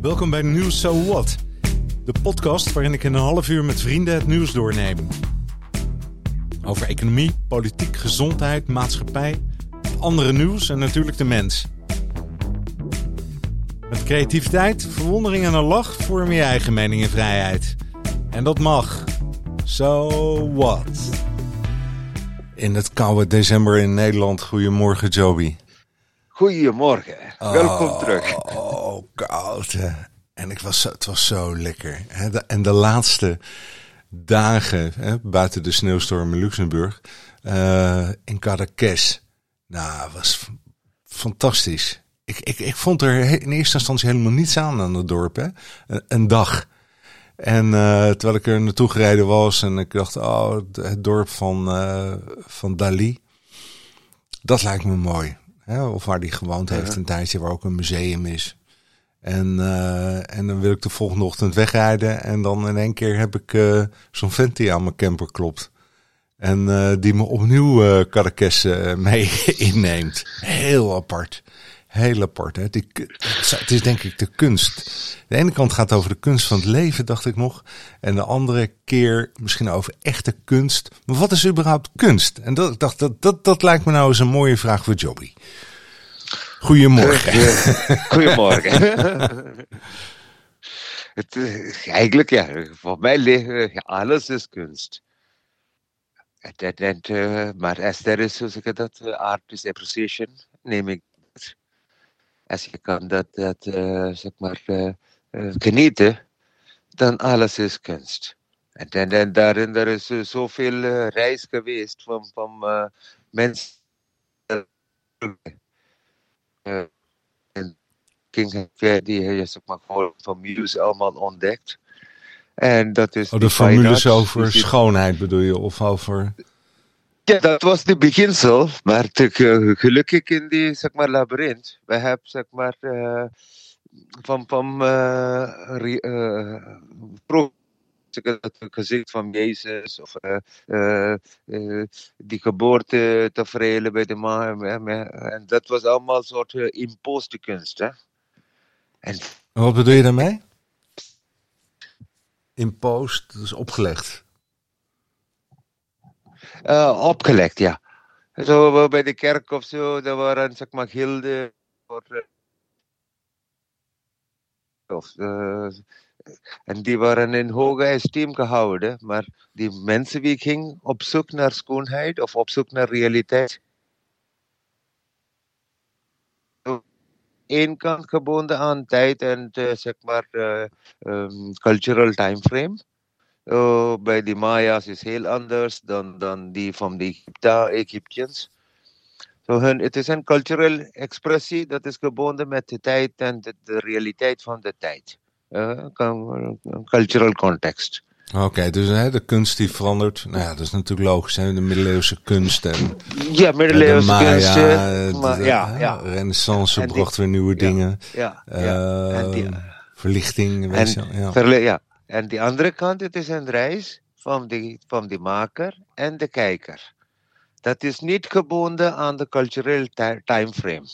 Welkom bij Nieuws So What, de podcast waarin ik in een half uur met vrienden het nieuws doorneem. Over economie, politiek, gezondheid, maatschappij, andere nieuws en natuurlijk de mens. Met creativiteit, verwondering en een lach vorm je eigen mening en vrijheid. En dat mag. So what? In het koude december in Nederland. Goedemorgen, Joby. Goedemorgen, welkom terug. Oh, koud. hè. En ik was zo, het was zo lekker. hè. De- En de laatste dagen, hè, buiten de sneeuwstorm in Luxemburg, eh, in Cadaqués. Nou, was fantastisch. Ik, ik, ik vond er in eerste instantie helemaal niets aan aan het dorp. Hè. Een, een dag. En eh, terwijl ik er naartoe gereden was en ik dacht, oh, het- het dorp van, eh, van Dali. Dat lijkt me mooi. Hè? Of waar die gewoond heeft een tijdje, waar ook een museum is. En, eh, en dan wil ik de volgende ochtend wegrijden. En dan in één keer heb ik eh, zo'n vent die aan mijn camper klopt. En eh, die me opnieuw eh, mee inneemt. Heel apart. Heel apart. Hè? Het is denk ik de kunst. De ene kant gaat over de kunst van het leven, dacht ik nog. En de andere keer misschien over echte kunst. Maar wat is überhaupt kunst? En dat, ik dacht, dat, dat, dat lijkt me nou eens een mooie vraag voor Jobby. Goedemorgen. Goedemorgen. Het, eh, eigenlijk, ja, voor mij liggen ja, alles is kunst. Eh, maar als er is, zeg je dat, eh, artist appreciation, neem ik. Als je kan dat, dat eh, zeg maar, eh, eh, genieten, dan alles is kunst. En, en, en daarin er is zoveel reis geweest van, van mensen. en King die je zeg maar gewoon van Muse allemaal ontdekt. En dat is Oh, de formules over schoonheid bedoel je? Of over... Ja, dat was de beginsel. Maar te, ge- gelukkig in die zeg maar, labyrint. We hebben zeg maar eh, van, van zeg ik dat, gezicht van Jezus of eh, eh, die geboorte tafereelen bij de ma en dat was allemaal een soort uh, imposte kunst. Hè? En wat bedoel je daarmee? Imposed, dat is opgelegd. Opgelegd, ja. Zo bij de kerk of zo, daar waren zeg maar gilden. Eh, of, eh, en die waren in hoge esteem gehouden, maar die mensen die gingen op zoek naar schoonheid of op zoek naar realiteit. Eén kant gebonden aan tijd en eh, zeg maar ehm, cultural timeframe. Oh, bij de Maya's is heel anders dan, dan die van de Egypta, Egyptians. So hun, het is een culturele expressie dat is gebonden met de tijd en de, de realiteit van de tijd. Eh, een cultural context. Oké, dus hè, de kunst die verandert. Nou ja, dat is natuurlijk logisch. Hè? De middeleeuwse kunst en Ja, de middeleeuwse Maya, kunst. de, eh, maar ja, ja, renaissance En die- bracht weer nieuwe ja, dingen. ja, ja. En die, verlichting, en, ja. En die andere kant, het is een reis van de, van de maker en de kijker. Dat is niet gebonden aan de culturele ti- timeframe.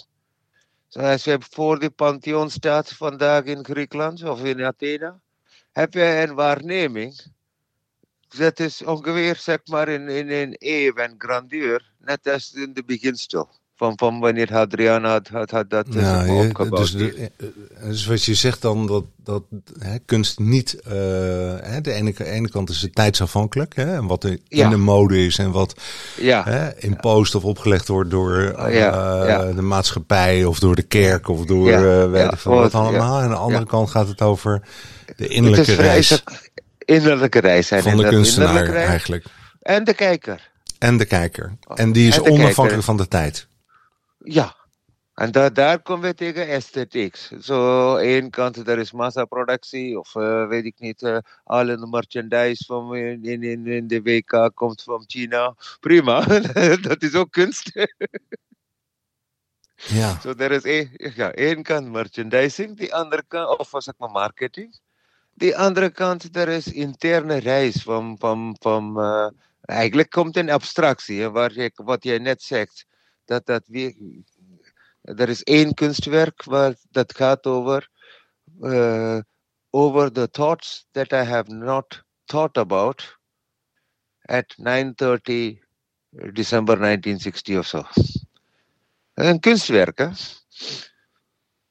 Zoals je voor de Pantheon staat vandaag in Griekenland of in Athene, heb je een waarneming. Dat is ongeveer zeg maar in, in een eeuw en grandeur, net als in de beginsel. Van, van wanneer Hadrian had, had, had dat Ja, zeg maar je- opgebouwd. dus, de, eh, eh, dus wat je zegt dan, dat, dat hè, kunst niet... hè, de ene, ene kant is het tijdsafhankelijk. Hè, en wat er Ja. in de mode is en wat ja, hè, imposed of opgelegd wordt door Ja, de maatschappij of door de kerk of door eh, weet ja, ik veel wat allemaal. En aan de andere kant gaat het over de innerlijke reis innerlijke reis. En van de kunstenaar reis- eigenlijk. En de kijker. En de kijker. En die is onafhankelijk kijker. van de tijd. Ja. En da daar komen we tegen aesthetics. Zo, één kant, er is massaproductie, of eh, weet ik niet, eh alle merchandise van in, in, in, de WK komt van China. Prima, dat is ook kunst. Ja. Zo, er is één, ja, één kant merchandising, die andere kant, of zeg maar marketing. Die andere kant, er is interne reis van, van, van eh, eigenlijk komt een abstractie, hè, waar je, wat jij net zegt, dat, dat we, Er is één kunstwerk waar dat gaat over, uh, over the thoughts that I have not thought about at 9:30 December 1960 of zo. Een kunstwerk, hè?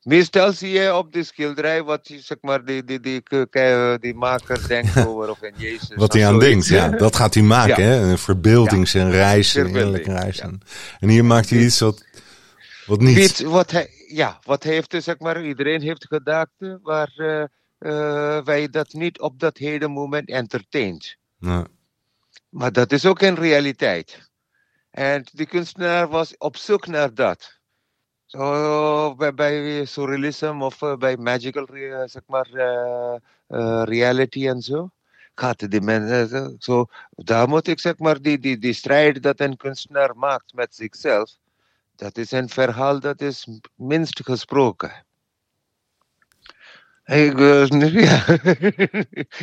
Meestal zie je op de schilderij wat zeg maar, die, die, die, die, die maker denkt over of een Jezus. Wat hij aan denkt, ja. Dat gaat hij maken, hè? Een verbeeldings- en heerlijke reis. Ja. En hier maakt hij iets wat, wat niet... Weet, wat hij, ja, wat heeft, zeg maar, iedereen heeft gedachten waar uh, uh, wij dat niet op dat hele moment entertaint. Maar dat is ook een realiteit. En de kunstenaar was op zoek naar dat. Zo, bij, bij surrealism of uh, bij magical uh, zeg maar, uh, reality en zo. Gaat de mensen, zo, daar moet ik zeg maar, die, die, die strijd dat een kunstenaar maakt met zichzelf, dat is een verhaal dat is minst gesproken. Ik, ja.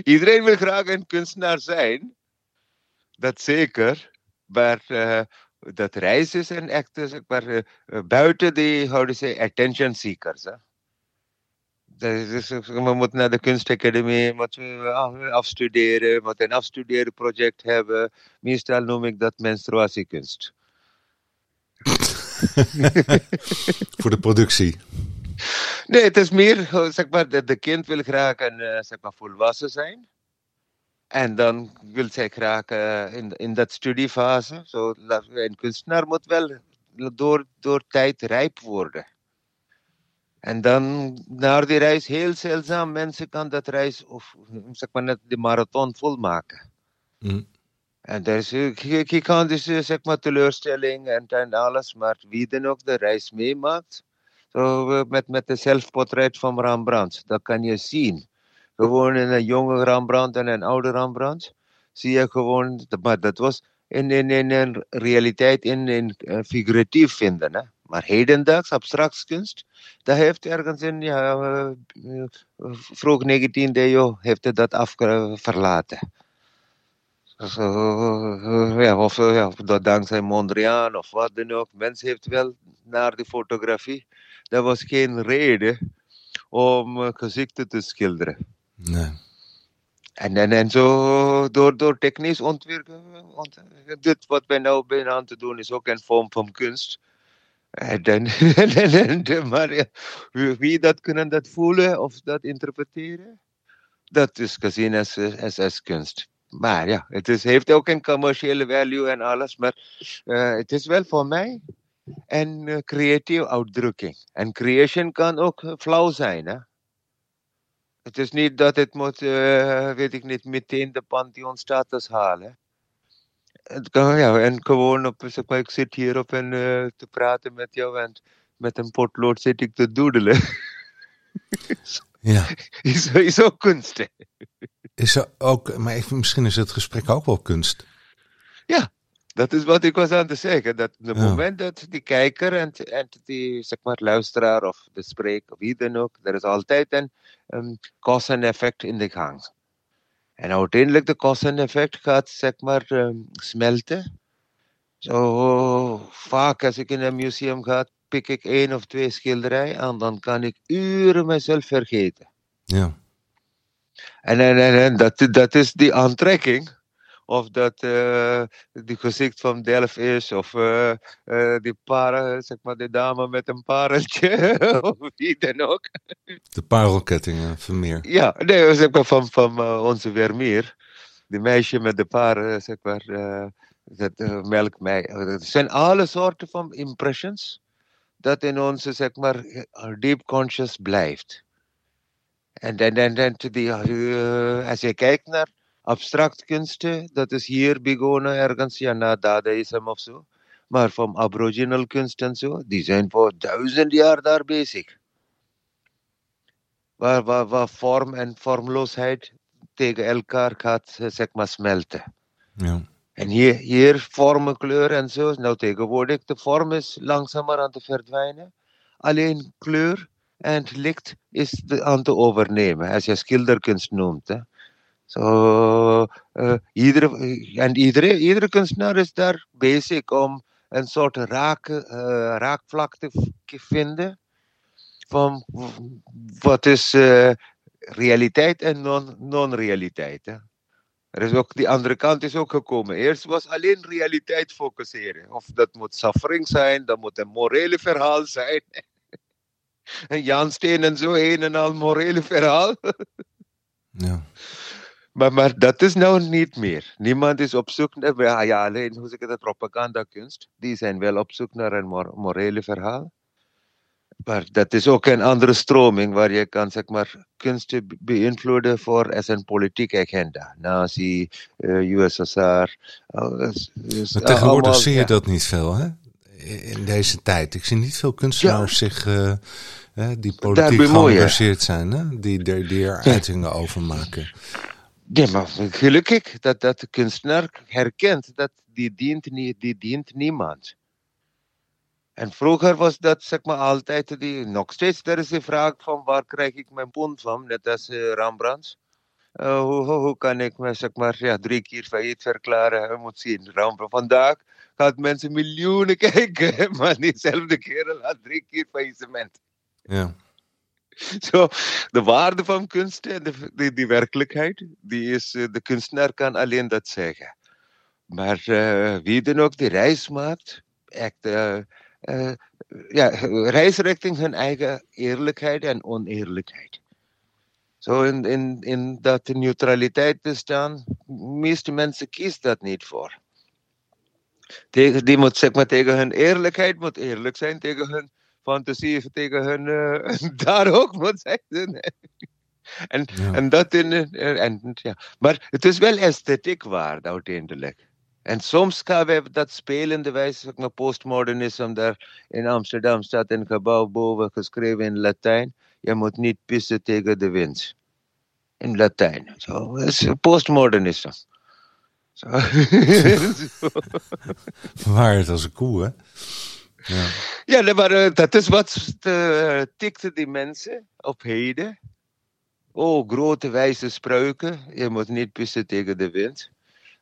Iedereen wil graag een kunstenaar zijn, dat zeker, maar dat reis is een echte, zeg maar, uh, buiten die, how to say, attention seekers. Hè? Dus, we moeten naar de kunstacademie, moeten we afstuderen, moeten een afstuderen project hebben. Meestal noem ik dat menstruatiekunst. Voor de productie. Nee, het is meer, zeg maar, de, de kind wil graag een, zeg maar, volwassen zijn. En dan wil zij graag uh, in, in dat studiefase. Zo, een kunstenaar moet wel door, door tijd rijp worden. En dan naar die reis, heel zeldzaam mensen kan dat reis, of zeg maar net de marathon volmaken. Mm. En daar is, je, je kan dus zeg maar teleurstelling en, en alles, maar wie dan ook de reis meemaakt. Zo met, met de zelfportret van Rembrandt, dat kan je zien gewoon in een jonge Rembrandt en een oude Rembrandt. Zie je gewoon, maar dat was in, in, in een realiteit in, in uh, figuratief vinden. Hè? Maar hedendaags abstractkunst, dat heeft ergens in ja, uh, vroeg 19e eeuw heeft dat af verlaten. So, ja, of ja, dat dankzij Mondriaan of wat dan ook. Mens heeft wel naar de fotografie. Dat was geen reden om gezichten te schilderen. Nee. En, en, en zo door, door technisch ontwikkelen, dit wat wij nou bijna aan te doen is ook een vorm van kunst. En, en, en, maar ja, wie dat kunnen dat voelen of dat interpreteren, dat is gezien als, als, kunst. Maar ja, het is, heeft ook een commerciële value en alles, maar het is wel voor mij een creatieve uitdrukking. En creation kan ook flauw zijn. Hè? Het is niet dat het moet, uh, weet ik niet, meteen de Pantheon-status halen. Kan, ja, en gewoon op, zeg maar, ik zit hier op en uh, te praten met jou en met een potlood zit ik te doedelen. ja. Is, is ook kunst. Is er ook, maar misschien is het gesprek ook wel kunst. Ja, dat is wat ik was aan het zeggen. Dat het ja. moment dat die kijker en, en die zeg maar, luisteraar of de spreker, wie dan ook, er is altijd een um, en effect in de gang. En uiteindelijk de cause en effect gaat zeg maar um, smelten. Zo vaak als ik in een museum ga, pik ik één of twee schilderijen en dan kan ik uren mezelf vergeten. Ja. En, en, en, en dat, dat is die aantrekking of dat uh, die gezicht van Delft is, of uh, die paar, zeg maar, de dame met een pareltje, of wie dan ook. De parelkettingen, Vermeer. Ja, nee, zeg maar van, van onze Vermeer. Die meisje met de paar, zeg maar, dat melk mij. Het zijn alle soorten van impressions dat in onze, zeg maar, deep conscious blijft. En dan, dan, dan, die, als je kijkt naar abstract kunsten, dat is hier begonnen ergens, ja, na Dadaïsm of zo. Maar van aboriginal kunst en zo, die zijn voor duizend jaar daar bezig. Waar, waar, waar vorm en vormloosheid tegen elkaar gaat, zeg maar, smelten. Ja. En hier, hier vormen, kleur en zo. Nou, tegenwoordig, de vorm is langzamer aan te verdwijnen. Alleen kleur en licht is de, aan te overnemen, als je schilderkunst noemt. Hè. Zo, uh, iedere, en iedere, iedere kunstenaar is daar bezig om een soort raak, uh, raakvlakte vinden van wat is uh, realiteit en non-realiteit. Non er is ook, die andere kant is ook gekomen. Eerst was alleen realiteit focusseren. Of dat moet suffering zijn, dat moet een morele verhaal zijn. en Jan Steen en zo een en al morele verhaal. ja. Maar, maar dat is nou niet meer. Niemand is op zoek naar, ja, alleen hoe zeg ik dat, propagandakunst. Die zijn wel op zoek naar een morele verhaal. Maar dat is ook een andere stroming waar je kan zeg maar, kunst beïnvloeden voor als een politieke agenda. Nazi, uh, USSR. Dus, maar tegenwoordig zie je dat niet veel, hè? In deze tijd. Ik zie niet veel kunstenaars zich, uh, die politiek geëngageerd zijn, hè? Die, die er uitingen over maken. Ja, maar gelukkig dat, dat de kunstenaar herkent dat die dient, die dient niemand. En vroeger was dat zeg maar altijd die, nog steeds, er is de vraag van waar krijg ik mijn pond van, net als uh, Rembrandt. Uh, hoe, hoe, hoe, kan ik me zeg maar drie keer failliet verklaren? Je moet zien, Rembrandt. Vandaag gaat mensen miljoenen kijken, maar diezelfde kerel had drie keer faillissement. Ja. Zo, de waarde van kunst en de, die, die werkelijkheid, die is, uh, de kunstenaar kan alleen dat zeggen. Maar wie dan ook die reis maakt, echt uh, ja, reis richting hun eigen eerlijkheid en oneerlijkheid. Zo in, in, in dat neutraliteit te staan, de meeste mensen kiezen dat niet voor. Tegen, die moet zeg maar tegen hun eerlijkheid moet eerlijk zijn, tegen hun fantasie, tegen hun uh, daar ook moet zijn. en, ja. en dat in, en, ja. Maar het is wel esthetiek waard uiteindelijk. En soms gaan we dat spelende wijze, maar, postmodernisme, daar in Amsterdam staat een gebouw boven geschreven in Latijn. Je moet niet pissen tegen de wind. In Latijn. Zo, is postmodernisme. Zo. Waar als een koe, hè? Ja, ja maar uh, dat is wat uh, tikte die mensen op heden. Oh, grote wijze spreuken. Je moet niet pissen tegen de wind.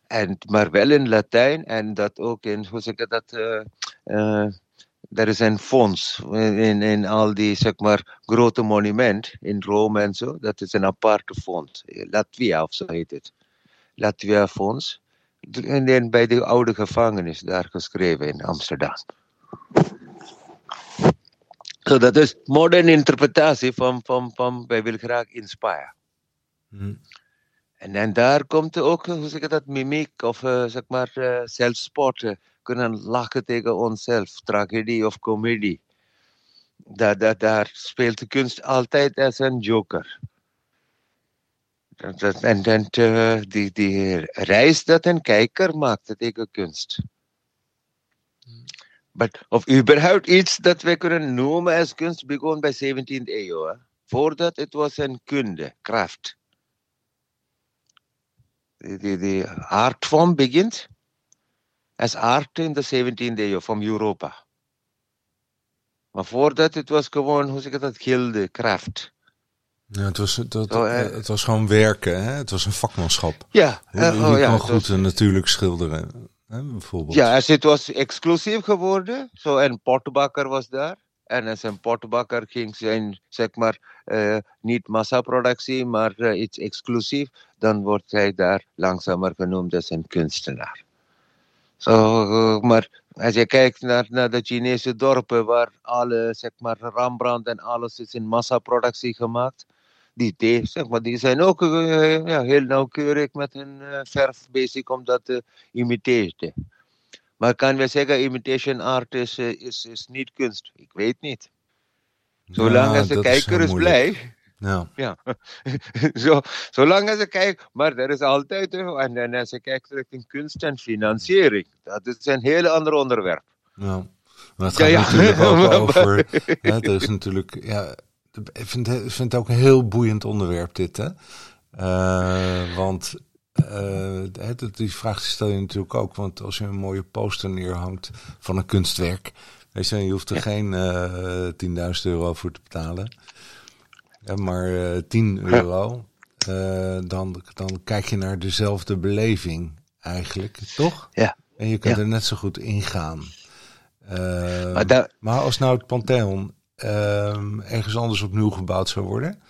En, maar wel in Latijn en dat ook in, hoe zeg ik dat, uh, er is een fonds in, in al die, zeg maar, grote monument in Rome en zo. Dat is een aparte fonds. Latvia of zo heet het. Latvia Fonds. En bij de oude gevangenis daar geschreven in Amsterdam. So dat is moderne interpretatie van, van, van wij willen graag inspire. Hmm. En, en daar komt ook, hoe zeg ik dat, mimiek of uh, zeg maar uh, kunnen lachen tegen onszelf, tragedie of comedie. Daar, daar, daar speelt de kunst altijd als een joker. En, en uh, die, die reis dat een kijker maakt tegen kunst. But, of überhaupt iets dat we kunnen noemen als kunst begon bij 17e eeuw. Hè? Voordat het was een kunde, kracht de, de artvorm begint als art in de 17e eeuw van Europa. Maar voordat het was gewoon, hoe zeg ik dat, gilde, kracht. Ja, het, was, dat, oh, het was gewoon werken, hè? het was een vakmanschap. Ja, uh, je, je oh, ja, goed was... natuurlijk schilderen, Ja, als het was exclusief geworden, zo een portbakker was daar. En als een potbakker ging zijn, zeg maar, uh, niet massaproductie, maar uh, iets exclusief, dan wordt hij daar langzamer genoemd als een kunstenaar. So, uh, maar als je kijkt naar, naar de Chinese dorpen waar alle, zeg maar, Rembrandt en alles is in massaproductie gemaakt, die, zeg maar, die zijn ook ja, heel nauwkeurig met hun verf bezig om dat te imiteren. Maar kan we zeggen, imitation art is, eh, is, is niet kunst? Ik weet niet. Zolang ja, als de kijker is, is blij. Ja. ja. Zo, zolang als ze kijkt, maar er is altijd, en, en als je kijkt richting kunst en financiering, dat is een heel ander onderwerp. Ja, maar het gaat ja, natuurlijk ook over, ja, er is natuurlijk, ja, ik vind, vind het ook een heel boeiend onderwerp dit, hè. Uh, want uh, die vraag stel je natuurlijk ook, want als je een mooie poster neerhangt van een kunstwerk, weet je, je hoeft er geen uh, eh, 10.000 euro voor te betalen, ja, maar uh, 10 euro, dan, dan kijk je naar dezelfde beleving eigenlijk, toch? Ja. En je kunt ja. er net zo goed ingaan. Uh, maar, daar... maar, als nou het Pantheon ergens anders opnieuw gebouwd zou worden,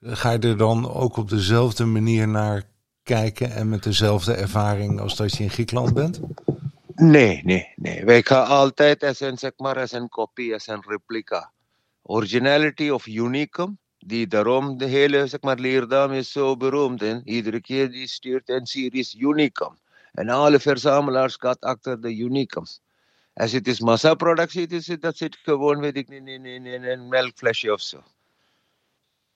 ga je er dan ook op dezelfde manier naar kijken en met dezelfde ervaring als dat je in Griekenland bent? Nee, nee, nee. Wij gaan altijd als een, zeg maar, als een kopie, als een replica. Originality of unicum, die daarom de hele zeg maar, leerdam is zo beroemd. En iedere keer die stuurt een series unicum. En alle verzamelaars gaan achter de unicum. Als het is massaproductie, is het, dat zit gewoon, weet ik niet, in, in, in een melkflesje of zo.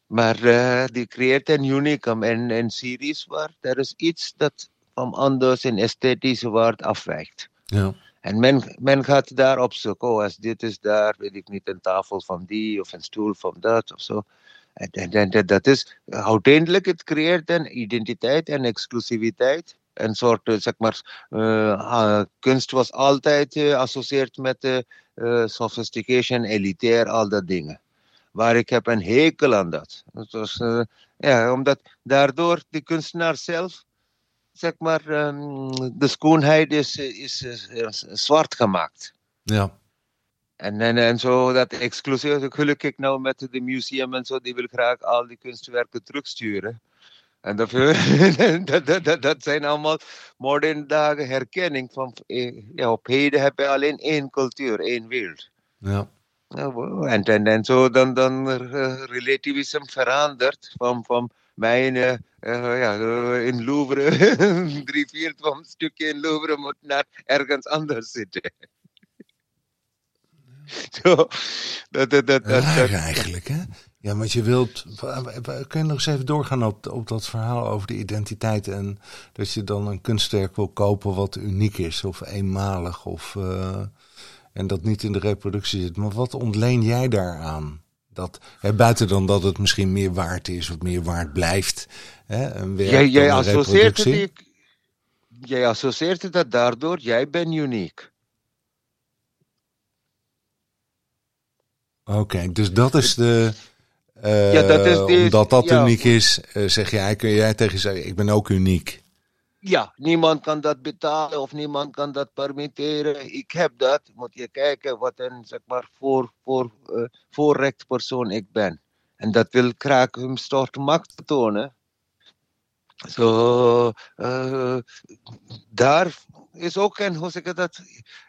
Maar uh, die creëert een unicum en een series waar er is iets dat van anders in esthetische waarde afwijkt. Ja. En men, men gaat daar op zoeken, oh, als dit is daar, weet ik niet, een tafel van die of een stoel van dat of zo. En, en, en dat is uiteindelijk, het creëert een identiteit en exclusiviteit. Een soort, eh, zeg maar, uh, kunst was altijd geassocieerd met sophistication, elitair, al dat dingen. Waar ik heb een hekel aan dat. dat was, ja, omdat daardoor de kunstenaar zelf zeg maar, um, de schoonheid is, is, is, zwart gemaakt. Ja. En, en, en zo dat exclusief, gelukkig nou met de museum en zo, die wil graag al die kunstwerken terugsturen. En dat, dat, dat, dat zijn allemaal moderne dagen herkenning van, eh, ja, op heden heb je alleen één cultuur, één wereld. Ja. En, en, en zo dan, dan uh, relativisme verandert van, van mijn, uh, ja, in Louvre, drie vierde van een stukje in Louvre moet naar ergens anders zitten. Zo, dat, dat, dat, dat, eigenlijk, hè? Ja, want je wilt. Kun je nog eens even doorgaan op, op dat verhaal over de identiteit en dat je dan een kunstwerk wil kopen wat uniek is of eenmalig of. Uh, en dat niet in de reproductie zit. Maar wat ontleen jij daaraan? Dat, hè, buiten dan dat het misschien meer waard is of meer waard blijft. Hè, een werk jij, jij, associeert het, jij associeert het dat daardoor jij bent uniek. Oké, dus dat is de. Uh, ja, dat is de, omdat dat uniek is, uh, zeg jij, kun jij tegen zeggen, ik ben ook uniek. Ja, niemand kan dat betalen of niemand kan dat permitteren. Ik heb dat. Moet je kijken wat een zeg maar, voor, voor, uh, voorrecht persoon ik ben. En dat wil graag een soort macht tonen. Zo, uh, daar is ook een, hoe zeg ik dat,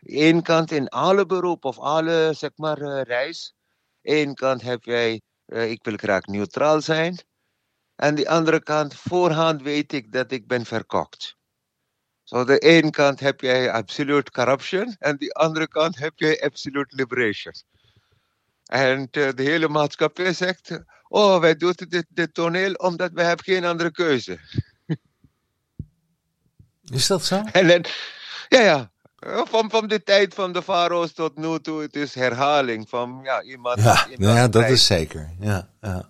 één kant in alle beroep of alle zeg maar, uh, reis. Eén kant heb jij, ik wil graag neutraal zijn. En de andere kant, voorhand weet ik dat ik ben verkocht. Zo, de ene kant heb jij absolute corruption en de andere kant heb jij absolute liberation. En uh, de hele maatschappij zegt, oh, wij doen dit, dit toneel omdat wij hebben geen andere keuze. Is dat zo? En dan, ja, ja. Van, van de tijd van de farao's tot nu toe, het is herhaling van ja, iemand. Ja, iemand nou ja dat is zeker. Ja, ja.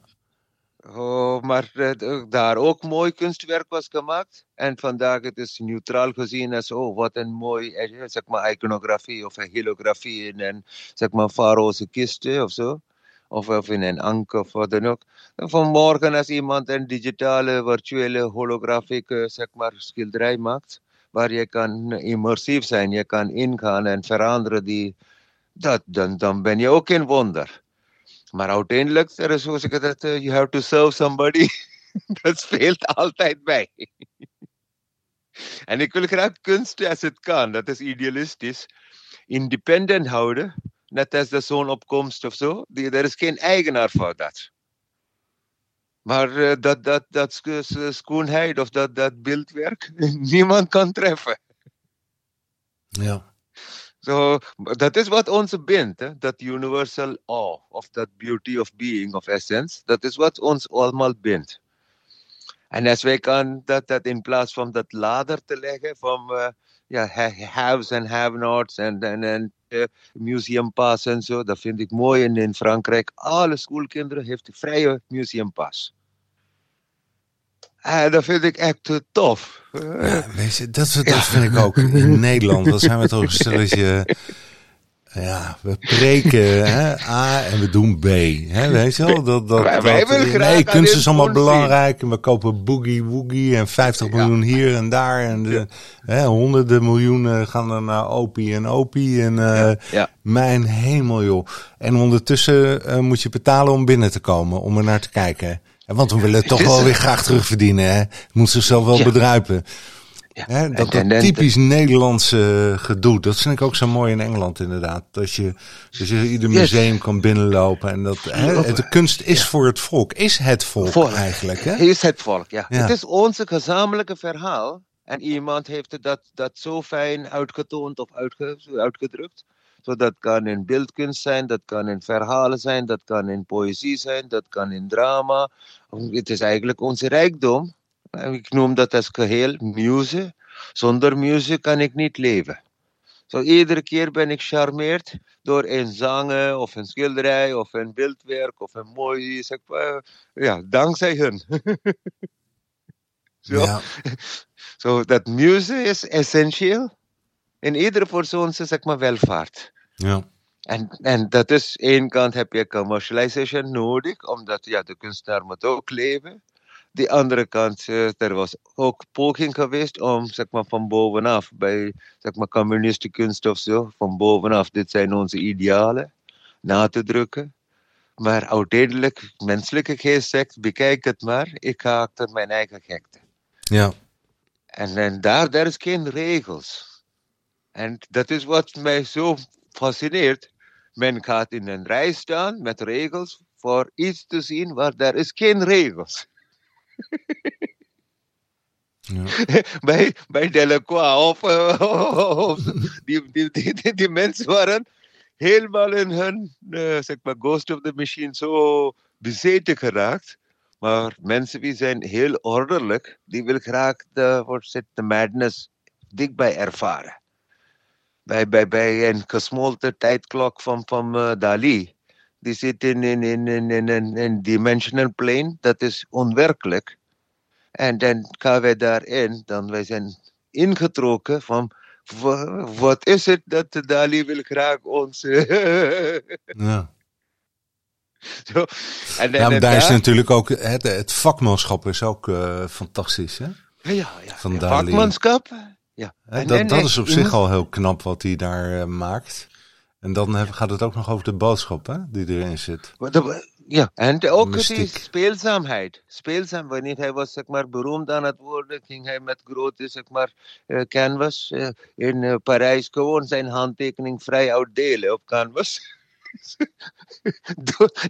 Oh, maar uh, daar ook mooi kunstwerk was gemaakt. En vandaag het is neutraal gezien als, oh, wat een mooi, eh, zeg maar, iconografie of een hilografie in een, zeg maar, faraoze kisten of zo. Of, of in een anker of wat dan ook. Vanmorgen als iemand een digitale, virtuele, holografische, zeg maar, schilderij maakt, waar je kan immersief zijn, je kan ingaan en veranderen die, dat, dan, dan ben je ook een wonder. Maar uiteindelijk, er is zoals ik dat, uh, you have to serve somebody. dat speelt altijd bij. en ik wil graag kunst als het kan, dat is idealistisch, independent houden. Net als de zonopkomst of zo. Er is geen eigenaar voor dat. Maar uh, dat, dat, dat schoonheid of dat, dat beeldwerk, niemand kan treffen. Ja. So that is what ons bindt, hè? that universal awe of that beauty of being, of essence. Dat is wat ons allemaal bindt. En als wij kan dat, dat in plaats van dat lader te leggen van uh, ja, haves en have-nots en, en, en uh, museumpas en zo, dat vind ik mooi. En in Frankrijk, alle schoolkinderen heeft een vrije museumpas. Uh, dat vind ik echt uh, tof. Ja, weet je, dat, dat vind ik ook. In Nederland, dan zijn we toch een stelletje Ja, we preken hè, A en we doen B. Hè, weet je wel? Dat, dat, Wij- dat- nee, kunst is allemaal belangrijk. En we kopen boogie woogie en 50 miljoen hier en daar. En de, hè, honderden miljoenen gaan er naar opie en opie. En eh, ja. mijn hemel joh. En ondertussen eh, moet je betalen om binnen te komen, om er naar te kijken. Want we willen toch Het is- wel weer graag terugverdienen. Hè? Moet zichzelf wel Ja. bedruipen. Ja. Hè, dat, dat typisch Nederlandse gedoe, dat vind ik ook zo mooi in Engeland inderdaad. Dat je, dat je ieder Yes. museum kan binnenlopen en dat hè, de kunst is voor het volk, is het volk, Volk. eigenlijk. Hè? Is het volk, ja. Het is onze gezamenlijke verhaal. En iemand heeft het dat, dat zo fijn uitgetoond of uitge, uitgedrukt. Dat kan in beeldkunst zijn, dat kan in verhalen zijn, dat kan in poëzie zijn, dat kan in drama. Het is eigenlijk onze rijkdom. Ik noem dat als geheel muze. Zonder muze kan ik niet leven. Zo iedere keer ben ik charmeerd door een zangen of een schilderij of een beeldwerk of een mooi, zeg ja, dankzij hun. Zo, Ja, zo dat muze is essentieel in iedere persoon zeg maar welvaart. Ja, En, en dat is, één kant heb je commercialization nodig, omdat ja, de kunstenaar moet ook leven. De andere kant, eh, er was ook poging geweest om zeg maar, van bovenaf, bij zeg maar, communistische kunst of zo, van bovenaf, dit zijn onze idealen, na te drukken. Maar uiteindelijk, menselijke geest zegt, bekijk het maar, ik ga achter mijn eigen gekte. ja, En, en daar, daar is geen regels. En dat is wat mij zo fascineert. Men gaat in een rij staan met regels voor iets te zien waar daar is geen regels. ja. bij, bij Delacroix of, of die, die, die, die, mensen waren helemaal in hun, eh, zeg maar, Ghost of the Machine zo bezeten geraakt. Maar mensen die zijn heel ordelijk, die willen graag de, wat zit, de madness dichtbij ervaren. Bij, bij, bij een gesmolten tijdklok van, van eh, Dali. Die zit in een in, in, in, in, in dimensional plane, dat is onwerkelijk. En dan gaan wij daarin, dan wij zijn ingetrokken van wa- wat is het dat Dali wil graag ons. ja. Zo. En, Ja, en- en daar is daar- natuurlijk ook, het, het vakmanschap is ook eh, fantastisch. Hè? ja, ja, van ja, Dali. vakmanschap. Ja. En- dat, en- dat en is op zich al heel knap wat hij daar eh, maakt. En dan heb- gaat het ook nog over de boodschap hè, die erin zit. Ja, en ook die speelzaamheid. Speelzaam, wanneer hij was zeg maar, beroemd aan het worden, ging hij met grote zeg maar, eh, canvas eh, in Parijs gewoon zijn handtekening vrij uitdelen op canvas.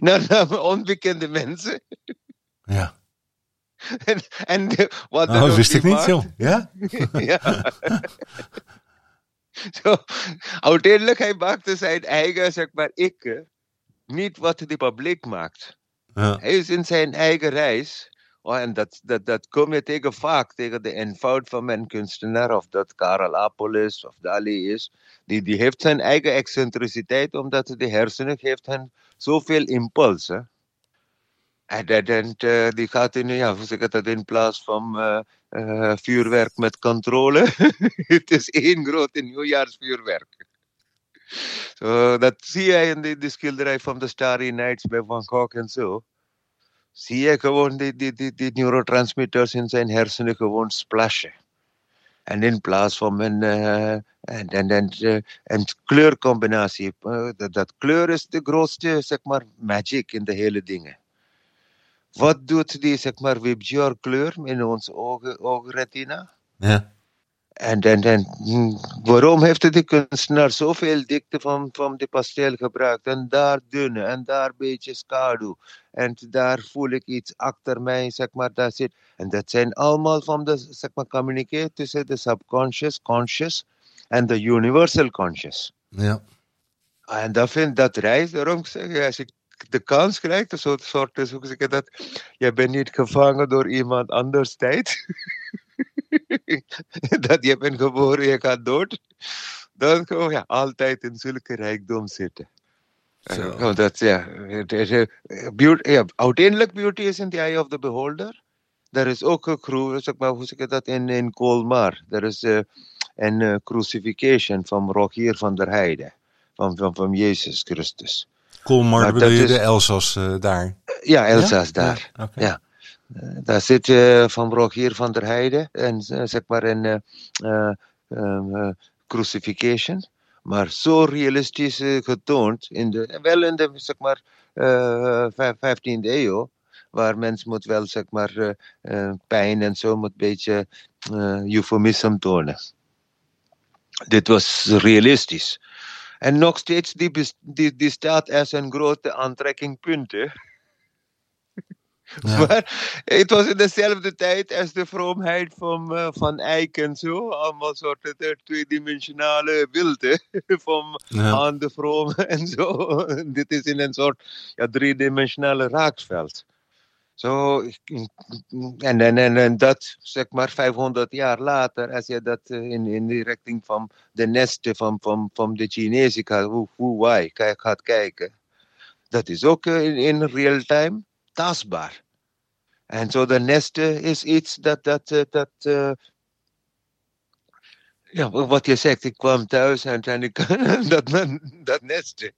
Naar onbekende mensen. Ja, En, en de- wat oh, dat wist die ik niet, joh. Ja? ja. Zo, uiteindelijk hij maakte zijn eigen, zeg maar, ik. eh, Niet wat de publiek maakt. Ja, Hij is in zijn eigen reis. Oh, en dat, dat, dat kom je tegen vaak, tegen de eenvoud van mijn kunstenaar, of dat Karel Appel is, of Dali is. Die, die heeft zijn eigen excentriciteit, omdat de hersenen geeft hen zoveel impulsen. En, en, en eh, die gaat in, ja, hoe zeg ik dat, in plaats van eh, eh, vuurwerk met controle. Het is één grote nieuwjaarsvuurwerk. Zo, dat zie je in de, de schilderij van de Starry Nights bij Van Gogh en zo. Zie je gewoon die, die, die, die neurotransmitters in zijn hersenen gewoon splashen. En in plaats van een, en, en, en, een kleurcombinatie. dat, dat kleur is de grootste, zeg maar, magic in de hele dingen. Wat doet die, zeg maar, kleur in onze ogen, oogretina? ja, En, en, en hm, waarom heeft de kunstenaar zoveel dikte van, van de pastel gebruikt? En daar dunne, en daar een beetje schaduw. En daar voel ik iets achter mij, zeg maar, daar zit. En dat zijn allemaal van de, zeg maar, tussen de subconscious, conscious en de universal conscious. ja. En dat vind dat reis, daarom zeg ik, als ik de kans krijg, een soort, soort hoe zeg ik dat, je bent niet gevangen door iemand anders tijd. dat je bent geboren, je gaat dood. Dan gewoon ja, altijd in zulke rijkdom zitten. Zo. Eh, dat, ja, is, eh, beauty, ja, uiteindelijk beauty is in the eye of the beholder. Er is ook een cru- zeg maar, hoe zeg ik dat, in, in Colmar. Er is eh, een eh, crucifixion van Rogier van der Heijden. van, van, van Jezus Christus. Colmar Maar bedoel je is- de Elzas eh, daar? Ja, Elsa's daar. Ja. Eh, daar zit eh, Van Rogier van der Heijden en eh, zeg maar een eh, eh, eh, crucifixion. Maar zo realistisch eh, getoond, in de, wel in de zeg maar, eh, vijf- 15e eeuw, waar mens moet wel zeg maar, eh, eh, pijn en zo moet een beetje eh eufemisme tonen. Dit was realistisch. En nog steeds, die, die, die staat als een grote aantrekkingpunt. hè. Ja. Maar het was in dezelfde tijd als de vroomheid van, eh, van Eyck en zo. Allemaal soorten eh, tweedimensionale beelden van Ja. aan de vroom en zo. Dit is in een soort ja, driedimensionale raakveld. Zo, en, en, en, en dat, zeg maar, 500 jaar later, als je dat eh, in, in de richting van de nesten van, van, van de Chinezen gaat, hoe, hoe wij gaat kijken, dat is ook eh, in, in real time tastbaar. En zo de nesten is iets dat, dat, eh, dat ja, wat je zegt, ik kwam thuis en, en ik, dat, dat nesten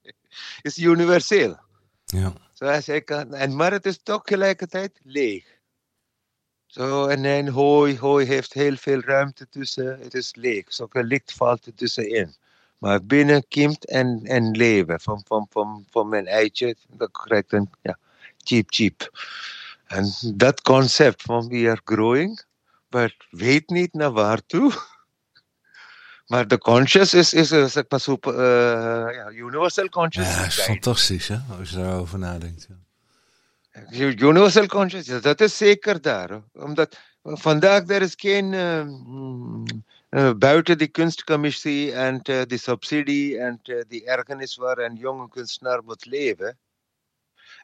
is universeel. Ja. Zoals ik en, maar het is toch tegelijkertijd leeg. Zo, en, en hooi, hooi heeft heel veel ruimte tussen, het is leeg. Zo, licht valt er tussenin. Maar binnen kiemt en, en leven van, van, van, van mijn eitje, dat krijgt een ja, cheap cheap. En dat concept van we are growing, maar weet niet naar waartoe. Maar de conscious is, is eh, zeg maar super, eh, ja, universal conscious. Ja, is fantastisch hè, als je daarover nadenkt. Ja. Universal consciousness, dat is zeker daar. hoor. Omdat vandaag er is geen eh, buiten die kunstcommissie en die subsidie en die ergernis waar een jonge kunstenaar moet leven.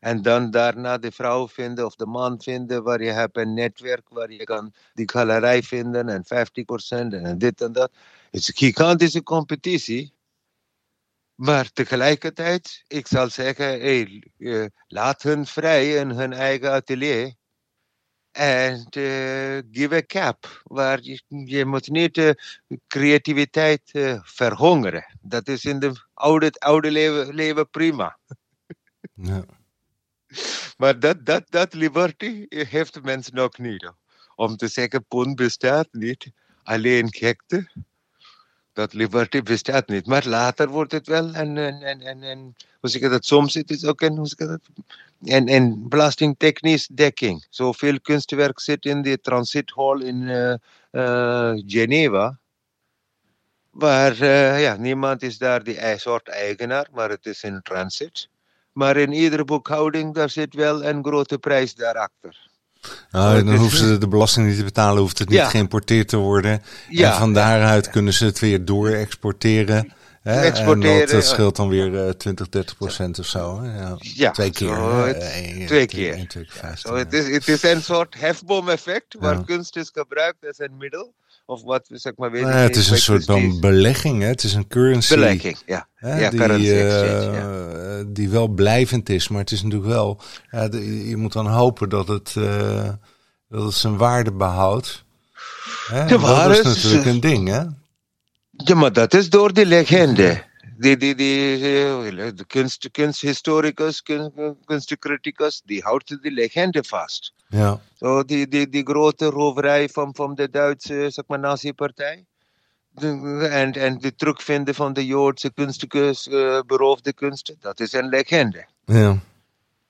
En dan daarna de vrouw vinden of de man vinden waar je hebt een netwerk waar je kan die galerij vinden en 50% en dit en dat. Het is een gigantische competitie. Maar tegelijkertijd, ik zal zeggen, hey, eh, laat hun vrij in hun eigen atelier. En eh, give a cap. Waar je, je moet niet de creativiteit eh, verhongeren. Dat is in de oude, oude leven, leven prima. Ja. Maar dat, dat, dat liberty heeft mensen nog niet. Om te zeggen, pun bestaat niet. Alleen gekte. Dat liberty bestaat niet. Maar later wordt het wel. En, en, en, en, en hoe zeg je dat? Soms het is ook een, hoe? En, en belastingtechnisch dekking. Zoveel kunstwerk zit in de transithal in eh, eh, Geneva. Waar eh, ja, niemand is daar die soort eigenaar, maar het is in transit. Maar in iedere boekhouding, daar zit wel een grote prijs daarachter. Nou, Oh, dan dus- hoeven ze de belasting niet te betalen, hoeft het niet Ja. geïmporteerd te worden. Ja. En van daaruit kunnen ze het weer door-exporteren. hè. Exporteren, en dat, scheelt dan weer eh 20, 30 procent of zo. Hè? Ja. Ja, twee keer. zo hè. het- Eén- twee keer. één, twee keer vijftien, Zo, het, is, het is een soort hefboom-effect, waar Ja. kunst is gebruikt als een middel. Of wat, zeg maar, weet Nou ja, het is een soort van belegging. Hè? Het is een currency. Belegging, ja. Hè, Ja, die, currency eh, exchange, die wel blijvend is. Maar het is natuurlijk wel. Ja, de- je moet dan hopen dat het, eh, dat het zijn waarde behoudt. Hè? dat is natuurlijk een ding, hè? Ja, maar dat is door die legende. Die, die, die, eh, de kunst, kunsthistoricus, kun- kunstcriticus, die houdt die legende vast. Ja. Zo, die, die, die grote roverij van, van de Duitse zeg maar, nazi-partij. En, en de terugvinden van de Joodse kunstkus, eh, beroofde kunsten, dat is een legende. ja.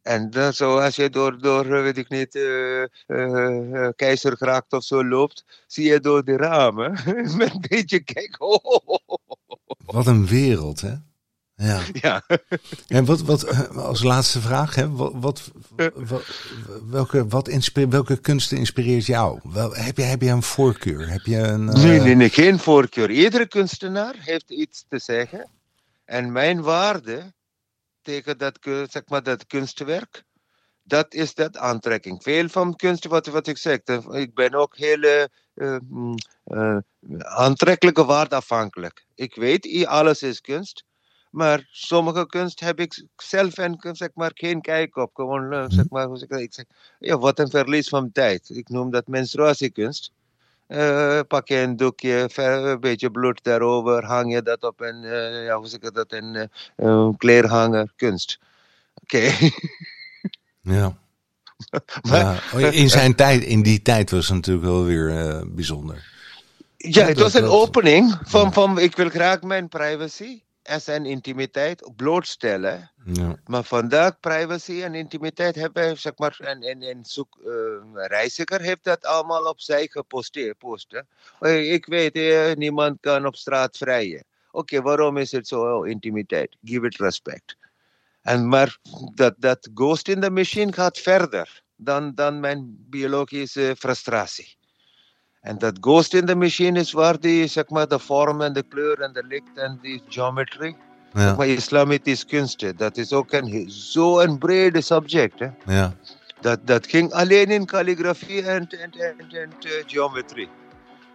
En dan, zo, als je door, door eh, weet ik niet, eh, Keizergracht of zo loopt, zie je door de ramen met een beetje kijk. Oh. Wat een wereld, hè? Ja. Ja. En wat, wat eh, als laatste vraag, hè? Wat, wat, wat, welke, wat inspe- welke kunsten inspireert jou? Wel, heb, je, heb je een voorkeur? Heb je een. eh, Nee, nee, nee, geen voorkeur. Iedere kunstenaar heeft iets te zeggen. En mijn waarde tegen dat, zeg maar, dat kunstwerk, dat is dat aantrekking. Veel van kunst, wat, wat ik zeg, ik ben ook heel eh, mm, aantrekkelijke waarde afhankelijk. Ik weet, alles is kunst. Maar sommige kunst heb ik zelf en, zeg maar, geen kijk op. Gewoon, eh, zeg maar, hoe zeg ik zeg, ja, wat een verlies van tijd. Ik noem dat menstruatiekunst. Uh, pak je een doekje, een beetje bloed daarover, hang je dat op een, uh, ja, hoe zeg ik dat, een uh, kleerhanger, kunst. Oké. Okay. ja. maar, ja. In zijn tijd, in die tijd was het natuurlijk wel weer bijzonder. Ja, het was een opening van, van ik wil graag mijn privacy en zijn intimiteit blootstellen. Ja. Maar vandaag privacy en intimiteit hebben, zeg maar, en, en, en zoek, uh, reiziger heeft dat allemaal opzij geposteerd. Posten. Ik weet, eh, niemand kan op straat vrijen. Oké, okay, waarom is het zo oh, intimiteit? Give it respect. En maar dat, dat ghost in the machine gaat verder dan, dan mijn biologische frustratie. En dat ghost in the machine is waar die, zeg maar, de vorm en de kleur en de licht en die geometry. Ja. Maar islamitisch kunsten, dat is ook een zo'n brede subject. Hè? Ja. Dat, dat ging alleen in calligrafie en, en, en, en uh, geometrie.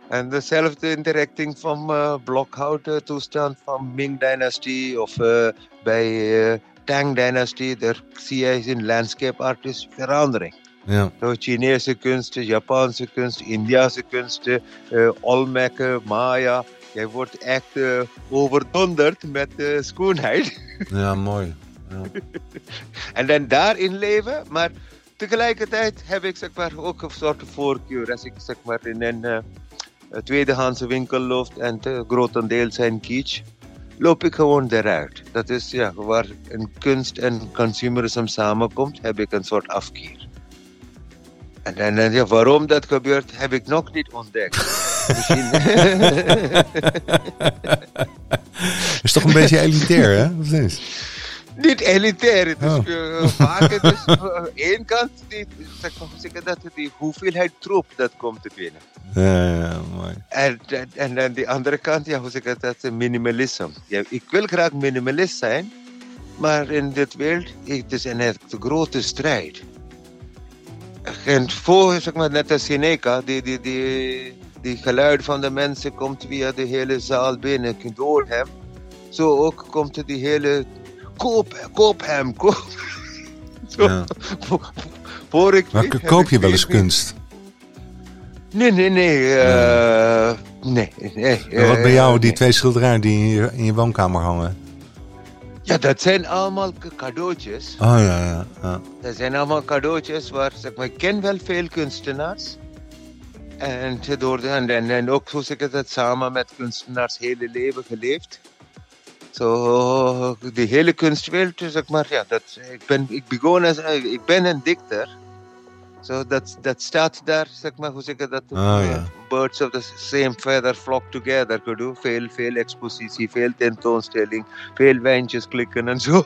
En dezelfde interacting van uh, blokhouten toestand van Ming-dynastie of uh, bij uh, Tang-dynastie, daar zie je in landscape artist verandering. Ja. Zo Chinese kunsten, Japanse kunsten, Indiase kunsten, uh, Olmekken, Maya. Jij wordt echt uh, overdonderd met uh, schoonheid. Ja, mooi. Ja. en dan daarin leven, maar tegelijkertijd heb ik zeg maar, ook een soort voorkeur. Als ik zeg maar, in een uh, tweedehandse winkel loop en te grotendeels zijn kitsch, loop ik gewoon eruit. Dat is ja, waar een kunst en consumerism samenkomt, heb ik een soort afkeer. En, en, en ja, waarom dat gebeurt, heb ik nog niet ontdekt. Misschien. is toch een beetje elitair, hè? Wat is? Niet elitair. Het is oh. uh, vaak dus, uh, één kant, die, zeg dat die hoeveelheid troep dat komt te binnen. Ja, ja, mooi. En, en, en de andere kant, ja, hoe zeg ik dat, minimalisme. Ja, ik wil graag minimalist zijn, maar in dit wereld het is een grote strijd. En voor, zeg maar, net als Seneca, die, die, die, die geluid van de mensen komt via de hele zaal binnen door hem. Zo ook komt die hele koop, koop hem, koop. Zo, ja. voor ik maar koop je wel eens kunst? Nee, nee, nee. Uh, nee, nee. Uh, wat bij jou, die twee schilderijen die in je, in je woonkamer hangen? Ja, dat zijn allemaal cadeautjes. Oh ja, ja, ja. Dat zijn allemaal cadeautjes waar, zeg maar, ik ken wel veel kunstenaars. En, door de, en, en, en ook, zeg ik dat, samen met kunstenaars hele leven geleefd. Zo, die hele kunstwereld, zeg maar, ja, dat, ik, ben, ik, begon als, ik ben een dichter. So dat, dat staat daar, zeg maar, hoe zeg je dat? Ja. Birds of the same feather flock together. Kudu. Veel, veel expositie, veel tentoonstelling, veel wijntjes klikken en zo.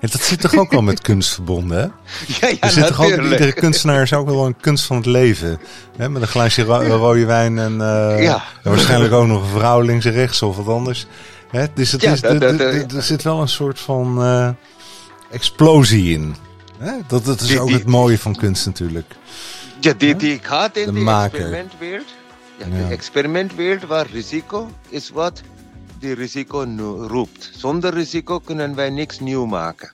En dat zit toch ook wel met kunst verbonden, hè? Ja, ja, er zit toch ook, iedere kunstenaar is ook wel een kunst van het leven. Hè? Met een glaasje rode wijn en, uh, ja. en waarschijnlijk ook nog een vrouw links en rechts of wat anders. Hè? Dus het is, er zit wel een soort van uh, explosie in. Dat, dat is die, ook het mooie van kunst natuurlijk. Ja, die, die gaat in de, de experimentwereld. Ja, ja. De experimentwereld waar risico is wat die risico roept. Zonder risico kunnen wij niks nieuw maken.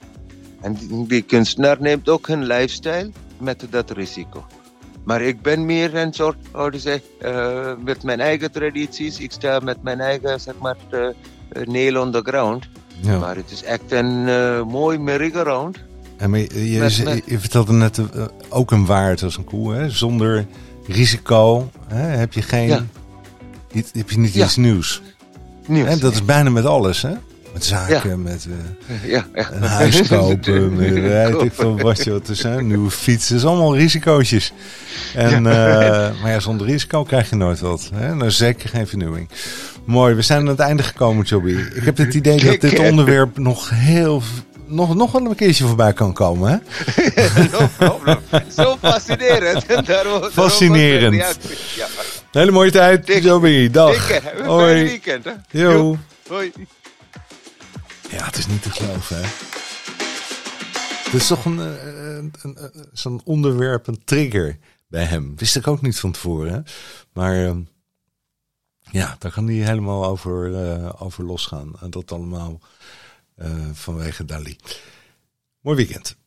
En die kunstenaar neemt ook hun lifestyle met dat risico. Maar ik ben meer een soort, hoe zeg, uh, met mijn eigen tradities. Ik sta met mijn eigen, zeg maar, uh, nail on the ground. Ja. Maar het is echt een uh, mooi merry-go-round en je, je, je, vertelde net uh, ook een waard als een koe. Hè? Zonder risico hè? heb je geen. Ja. Niet, heb je niet iets nieuws. nieuws hè? Dat is bijna met alles, hè? Met zaken, met uh, ja, een huis kopen, met weet ik veel wat je wat is, hè? nieuwe fietsen. Dat is allemaal risicootjes. En, uh, maar ja, zonder risico krijg je nooit wat. Hè? Nou, zeker geen vernieuwing. Mooi, we zijn aan het einde gekomen, Jobby. Ik heb het idee dat dit onderwerp nog heel nog, nog wel een keertje voorbij kan komen. Hè? no problem. Zo fascinerend. fascinerend. Ja. Hele mooie tijd, Joby. Dag. Hoi. weekend. Hè? Hoi. Ja, het is niet te geloven, hè. Het is toch een, een, een, een zo'n onderwerp, een trigger bij hem. Wist ik ook niet van tevoren. Hè? Maar ehm, ja, daar kan hij helemaal over, uh, over losgaan. En dat allemaal vanwege Dali. Mooi weekend.